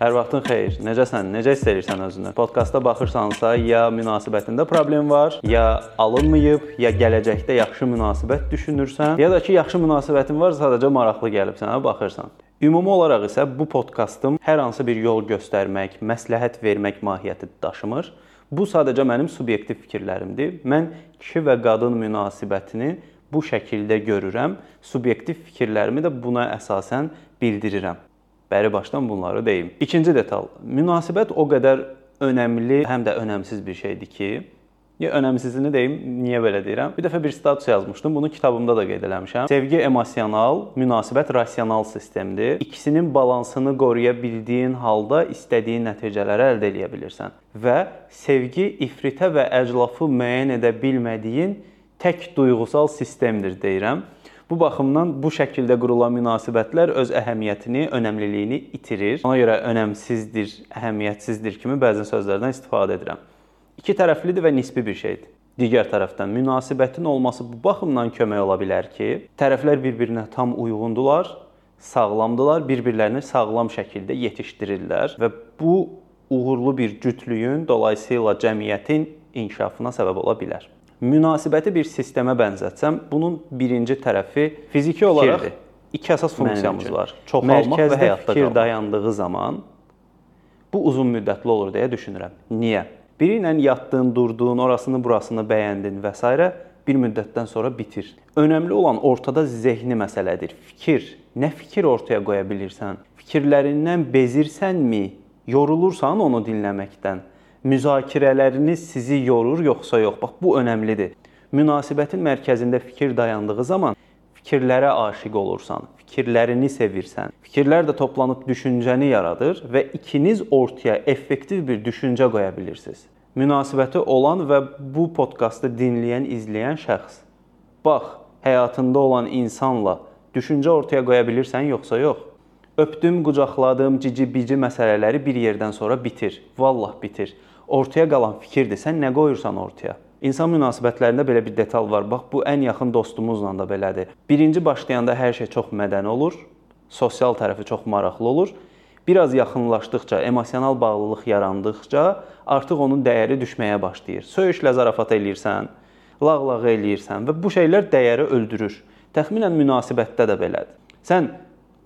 Hər vaxtın xeyir. Necəsən? Necə hiss edirsən özünü? Podkastda baxırsansa, ya münasibətində problem var, ya alınmayıb, ya gələcəkdə yaxşı münasibət düşünürsən, ya da ki, yaxşı münasibətin var, sadəcə maraqlı gəlib sənə baxırsan. Ümumi olaraq isə bu podkastım hər hansı bir yol göstərmək, məsləhət vermək mahiyyəti daşımır. Bu sadəcə mənim subyektiv fikirlərimdir. Mən kişi və qadın münasibətini bu şəkildə görürəm. Subyektiv fikirlərimi də buna əsasən bildirirəm. Bəri başdan bunları deyim. İkinci detal. Münasibət o qədər önəmli, həm də önəmsiz bir şeydir ki, Ya önəmsizini deyim, niyə belə deyirəm? Bir dəfə bir status yazmışdım, bunu kitabımda da qeyd eləmişəm. Sevgi emosional, münasibət rasional sistemdir. İkisinin balansını qoruya bildiyin halda istədiyin nəticələri əldə edə bilirsən. Və sevgi ifritə və əclafı müəyyən edə bilmədiyin tək duyğusal sistemdir deyirəm. Bu baxımdan bu şəkildə qurulan münasibətlər öz əhəmiyyətini, önəmliliyini itirir. Ona görə önəmsizdir, əhəmiyyətsizdir kimi bəzi sözlərdən istifadə edirəm. İki tərəflidir və nisbi bir şeydir. Digər tərəfdən münasibətin olması bu baxımdan kömək ola bilər ki, tərəflər bir-birinə tam uyğundular, sağlamdılar, bir-birlərini sağlam şəkildə yetişdirirlər və bu uğurlu bir cütlüyün, dolayısıyla cəmiyyətin inkişafına səbəb ola bilər münasibəti bir sistemə bənzətsəm, bunun birinci tərəfi fiziki olaraq fikirdir. iki əsas funksiyamız var. Çoxalmaq və həyatda fikir qalmaq. dayandığı zaman bu uzun müddətli olur deyə düşünürəm. Niyə? Biri ilə yatdın, durdun, orasını, burasını bəyəndin və s. bir müddətdən sonra bitir. Önəmli olan ortada zehni məsələdir. Fikir, nə fikir ortaya qoya bilirsən? Fikirlərindən bezirsənmi? Yorulursan onu dinləməkdən müzakirələriniz sizi yorur yoxsa yox? Bax bu önəmlidir. Münasibətin mərkəzində fikir dayandığı zaman fikirlərə aşiq olursan, fikirlərini sevirsən. Fikirlər də toplanıb düşüncəni yaradır və ikiniz ortaya effektiv bir düşüncə qoya bilirsiniz. Münasibəti olan və bu podkastı dinləyən, izləyən şəxs. Bax, həyatında olan insanla düşüncə ortaya qoya bilirsən yoxsa yox? Öpdüm, qucaqladım, cici-bici məsələləri bir yerdən sonra bitir. Vallah bitir ortaya qalan fikirdir. Sən nə qoyursan ortaya? İnsan münasibətlərində belə bir detal var. Bax bu ən yaxın dostumuzla da belədir. Birinci başlayanda hər şey çox mədəni olur, sosial tərəfi çox maraqlı olur. Biraz yaxınlaşdıqca, emosional bağlılıq yarandıqca artıq onun dəyəri düşməyə başlayır. Söyüşlə zarafat eləyirsən, lağlağı eləyirsən və bu şeylər dəyəri öldürür. Təxminən münasibətdə də belədir. Sən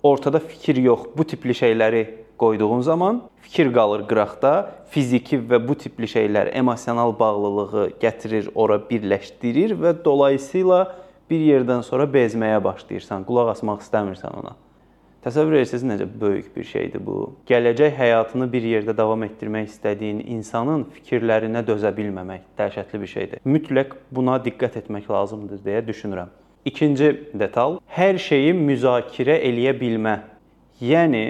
ortada fikir yox, bu tipli şeyləri qoyduğun zaman fikir qalır qıraqda, fiziki və bu tipli şeylər emosional bağlılığı gətirir, ora birləşdirir və dolayısıyla bir yerdən sonra bezməyə başlayırsan, qulaq asmaq istəmirsən ona. Təsəvvür edirsiniz necə böyük bir şeydir bu. Gələcək həyatını bir yerdə davam etdirmək istədiyin insanın fikirlərinə dözə bilməmək dəhşətli bir şeydir. Mütləq buna diqqət etmək lazımdır deyə düşünürəm. İkinci detal, hər şeyi müzakirə eləyə bilmə. Yəni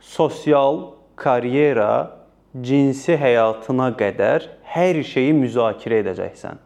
sosial, karyera, cinsi həyatına qədər hər şeyi müzakirə edəcəksən.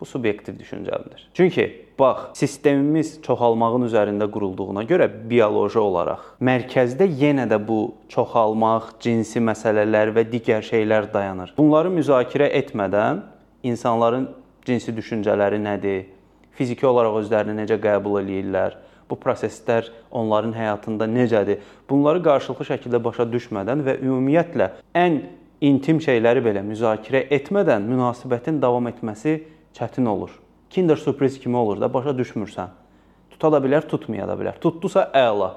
Bu subyektiv düşüncəmdir. Çünki bax, sistemimiz çoxalmağın üzərində qurulduğuna görə bioloji olaraq mərkəzdə yenə də bu çoxalmaq, cinsi məsələlər və digər şeylər dayanır. Bunları müzakirə etmədən insanların cinsi düşüncələri nədir? Fiziki olaraq özlərini necə qəbul eləyirlər? Bu proseslər onların həyatında necədir? Bunları qarşılıqlı şəkildə başa düşmədən və ümumiyyətlə ən intim şeyləri belə müzakirə etmədən münasibətin davam etməsi çətin olur. Kinder sürpriz kimi olur da başa düşmürsən. Tuta da bilər, tutmaya da bilər. Tutdusa əla.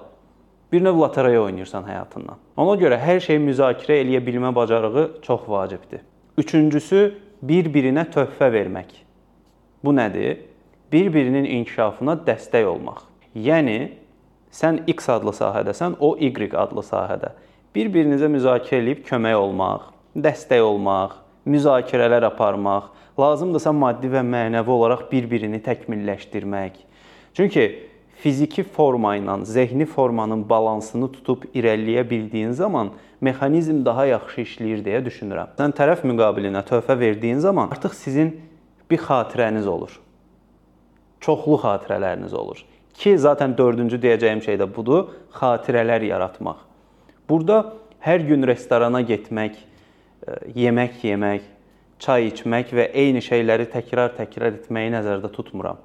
Bir növ lotereya oynayırsan həyatından. Ona görə hər şeyi müzakirə eləyə bilmə bacarığı çox vacibdir. Üçüncüsü bir-birinə töhfə vermək. Bu nədir? Bir-birinin inkişafına dəstək olmaq. Yəni sən X adlı sahədəsən, o Y adlı sahədə. Bir-birinizə müzakirə edib kömək olmaq, dəstək olmaq, müzakirələr aparmaq, lazımdırsa maddi və mənəvi olaraq bir-birini təkmilləşdirmək. Çünki fiziki forma ilə zehni formanın balansını tutub irəliləyə bildiyin zaman mexanizm daha yaxşı işləyir deyə düşünürəm. Sən tərəf müqabilinə töhfə verdiyin zaman artıq sizin bir xatirəniz olur. Çoxlu xatirələriniz olur. Ki, zaten dördüncü deyəcəyim şey də budur, xatirələr yaratmaq. Burada hər gün restorana getmək, e, yemək yemək, çay içmək və eyni şeyləri təkrar-təkrar etməyi nəzərdə tutmuram.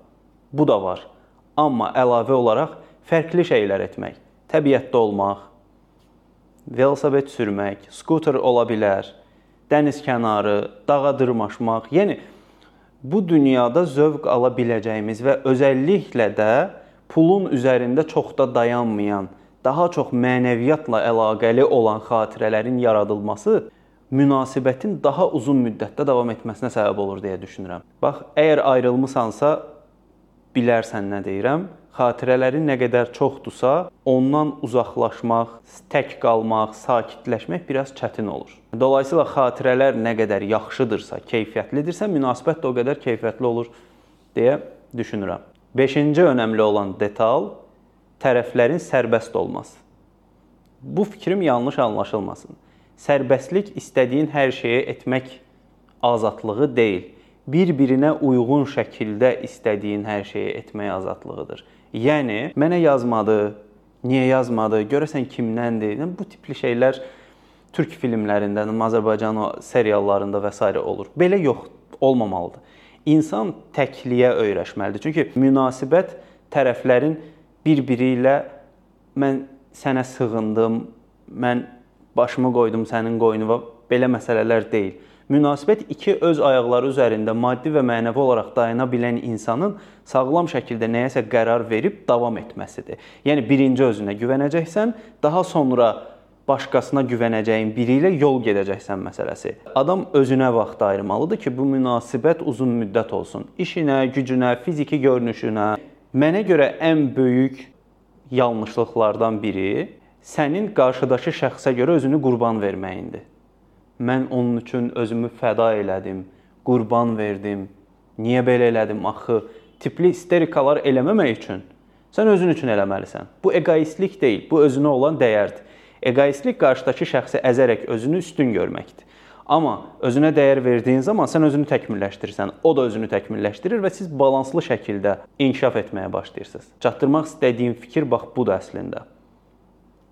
Bu da var. Amma əlavə olaraq fərqli şeylər etmək, təbiətdə olmaq, velosiped sürmək, skuter ola bilər, dəniz kənarı, dağa dırmaşmaq. Yəni bu dünyada zövq ala biləcəyimiz və özəlliklə də pulun üzərində çox da dayanmayan, daha çox mənəviyyatla əlaqəli olan xatirələrin yaradılması münasibətin daha uzun müddətdə davam etməsinə səbəb olur deyə düşünürəm. Bax, əgər ayrılmısansa bilərsən nə deyirəm? Xatirələrin nə qədər çoxdursa, ondan uzaqlaşmaq, tək qalmaq, sakitləşmək biraz çətin olur. Dolayısıyla xatirələr nə qədər yaxşıdırsa, keyfiyyətlidirsə, münasibət də o qədər keyfiyyətli olur deyə düşünürəm. 5-ci önəmli olan detal tərəflərin sərbəst olması. Bu fikrim yanlış anlaşılmasın. Sərbəstlik istədiyin hər şeyi etmək azadlığı deyil bir-birinə uyğun şəkildə istədiyin hər şeyi etmək azadlığıdır. Yəni mənə yazmadı, niyə yazmadı, görəsən kimdəndir? Yəni bu tipli şeylər türk filmlərində, Azərbaycan seriallarında və s. olur. Belə yox, olmamalıdır. İnsan təkliyə öyrəşməlidir. Çünki münasibət tərəflərin bir-biri ilə mən sənə sığındım, mən başımı qoydum sənin qoynuna belə məsələlər deyil Münasibət iki öz ayaqları üzərində maddi və mənəvi olaraq dayana bilən insanın sağlam şəkildə nəyəsə qərar verib davam etməsidir. Yəni birinci özünə güvənəcəksən, daha sonra başqasına güvənəcəyin biri ilə yol gedəcəksən məsələsi. Adam özünə vaxt ayırmalıdır ki, bu münasibət uzun müddət olsun. İşinə, gücünə, fiziki görünüşünə. Mənə görə ən böyük yanlışlıqlardan biri sənin qarşıdakı şəxsə görə özünü qurban verməyindir. Mən onun üçün özümü fəda elədim, qurban verdim. Niyə belə elədim axı? Tipli isterikalar eləməmək üçün sən özün üçün eləməlisən. Bu egoistlik deyil, bu özünə olan dəyərdir. Egoistlik qarşıdakı şəxsi əzərək özünü üstün görməkdir. Amma özünə dəyər verdiyin zaman sən özünü təkmilləşdirirsən, o da özünü təkmilləşdirir və siz balanslı şəkildə inkişaf etməyə başlayırsınız. Çatdırmaq istədiyim fikir bax budur əslində.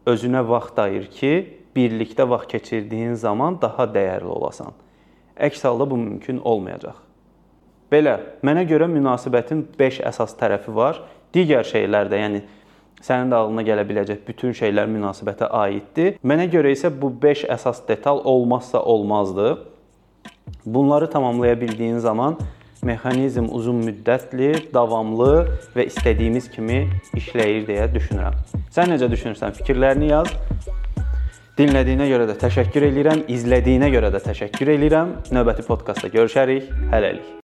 Özünə vaxt ayır ki, birlikdə vaxt keçirdiyin zaman daha dəyərli olasan. Əks halda bu mümkün olmayacaq. Belə, mənə görə münasibətin 5 əsas tərəfi var. Digər şeylər də, yəni sənin də ağlına gələ biləcək bütün şeylər münasibətə aiddir. Mənə görə isə bu 5 əsas detal olmazsa olmazdı. Bunları tamamlaya bildiyin zaman mexanizm uzun müddətli, davamlı və istədiyimiz kimi işləyir deyə düşünürəm. Sən necə düşünürsən? Fikirlərini yaz. Dinlədiyinə görə də təşəkkür edirəm, izlədiyinə görə də təşəkkür edirəm. Növbəti podkastda görüşərik. Hələlik.